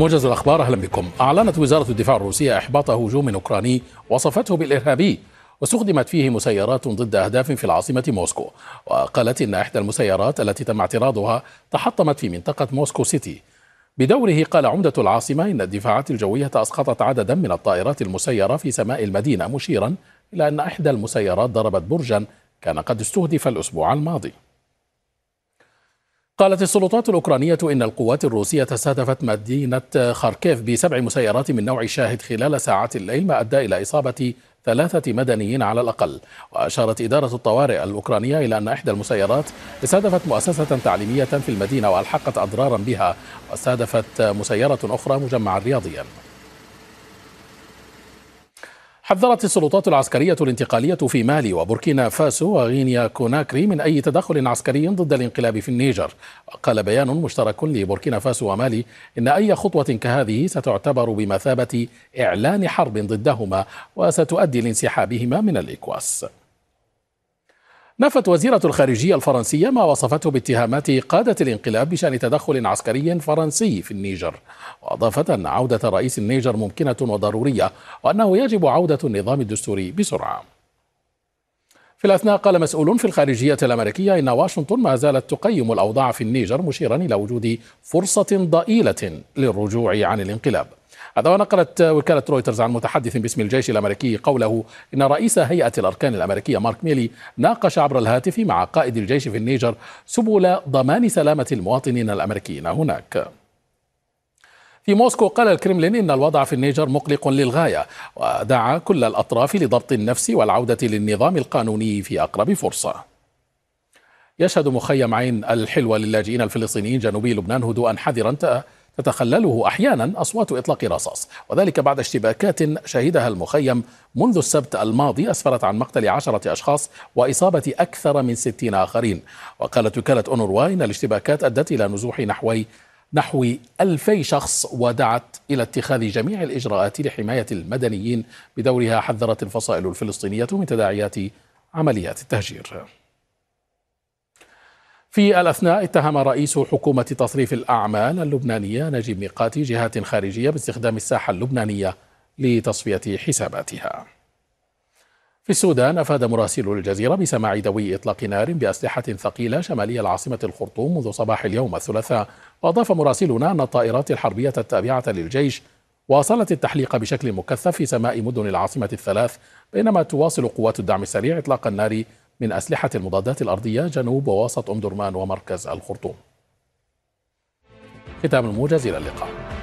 موجز الأخبار أهلا بكم. أعلنت وزارة الدفاع الروسية إحباط هجوم أوكراني وصفته بالإرهابي واستخدمت فيه مسيرات ضد أهداف في العاصمة موسكو. وقالت إن إحدى المسيرات التي تم اعتراضها تحطمت في منطقة موسكو سيتي. بدوره قال عمدة العاصمة إن الدفاعات الجوية أسقطت عددا من الطائرات المسيرة في سماء المدينة مشيرا إلى أن إحدى المسيرات ضربت برجا كان قد استهدف الأسبوع الماضي. قالت السلطات الأوكرانية إن القوات الروسية استهدفت مدينة خاركيف بسبع مسيرات من نوع شاهد خلال ساعات الليل ما أدى إلى إصابة ثلاثة مدنيين على الأقل. وأشارت إدارة الطوارئ الأوكرانية إلى أن إحدى المسيرات استهدفت مؤسسة تعليمية في المدينة وألحقت أضرارا بها واستهدفت مسيرة أخرى مجمعا رياضيا. حذرت السلطات العسكرية الانتقالية في مالي وبوركينا فاسو وغينيا كوناكري من أي تدخل عسكري ضد الانقلاب في النيجر. وقال بيان مشترك لبوركينا فاسو ومالي إن أي خطوة كهذه ستعتبر بمثابة إعلان حرب ضدهما وستؤدي لانسحابهما من الإكواس. نفت وزيرة الخارجية الفرنسية ما وصفته باتهامات قادة الانقلاب بشأن تدخل عسكري فرنسي في النيجر وأضافت أن عودة رئيس النيجر ممكنة وضرورية وأنه يجب عودة النظام الدستوري بسرعة. في الأثناء قال مسؤول في الخارجية الأمريكية إن واشنطن ما زالت تقيم الأوضاع في النيجر مشيرا إلى وجود فرصة ضئيلة للرجوع عن الانقلاب. هذا ونقلت وكالة رويترز عن متحدث باسم الجيش الأمريكي قوله إن رئيس هيئة الأركان الأمريكية مارك ميلي ناقش عبر الهاتف مع قائد الجيش في النيجر سبل ضمان سلامة المواطنين الأمريكيين هناك. في موسكو قال الكرملين إن الوضع في النيجر مقلق للغاية ودعا كل الأطراف لضبط النفس والعودة للنظام القانوني في أقرب فرصة. يشهد مخيم عين الحلوة للاجئين الفلسطينيين جنوبي لبنان هدوءا حذرا تتخلله أحيانا أصوات إطلاق رصاص. وذلك بعد اشتباكات شهدها المخيم منذ السبت الماضي أسفرت عن مقتل عشرة أشخاص وإصابة أكثر من ستين آخرين. وقالت وكالة اونروا إن الاشتباكات أدت إلى نزوح نحوي نحو ألفي شخص ودعت إلى اتخاذ جميع الإجراءات لحماية المدنيين بدورها حذرت الفصائل الفلسطينية من تداعيات عمليات التهجير. في الأثناء اتهم رئيس حكومة تصريف الأعمال اللبنانية نجيب ميقاتي جهات خارجية باستخدام الساحة اللبنانية لتصفية حساباتها. في السودان أفاد مراسل الجزيرة بسماع دوي إطلاق نار بأسلحة ثقيلة شمالي العاصمة الخرطوم منذ صباح اليوم الثلاثاء. وأضاف مراسلنا أن الطائرات الحربية التابعة للجيش واصلت التحليق بشكل مكثف في سماء مدن العاصمة الثلاث بينما تواصل قوات الدعم السريع إطلاق النار من أسلحة المضادات الأرضية جنوب ووسط أم درمان ومركز الخرطوم. ختام الموجز إلى اللقاء.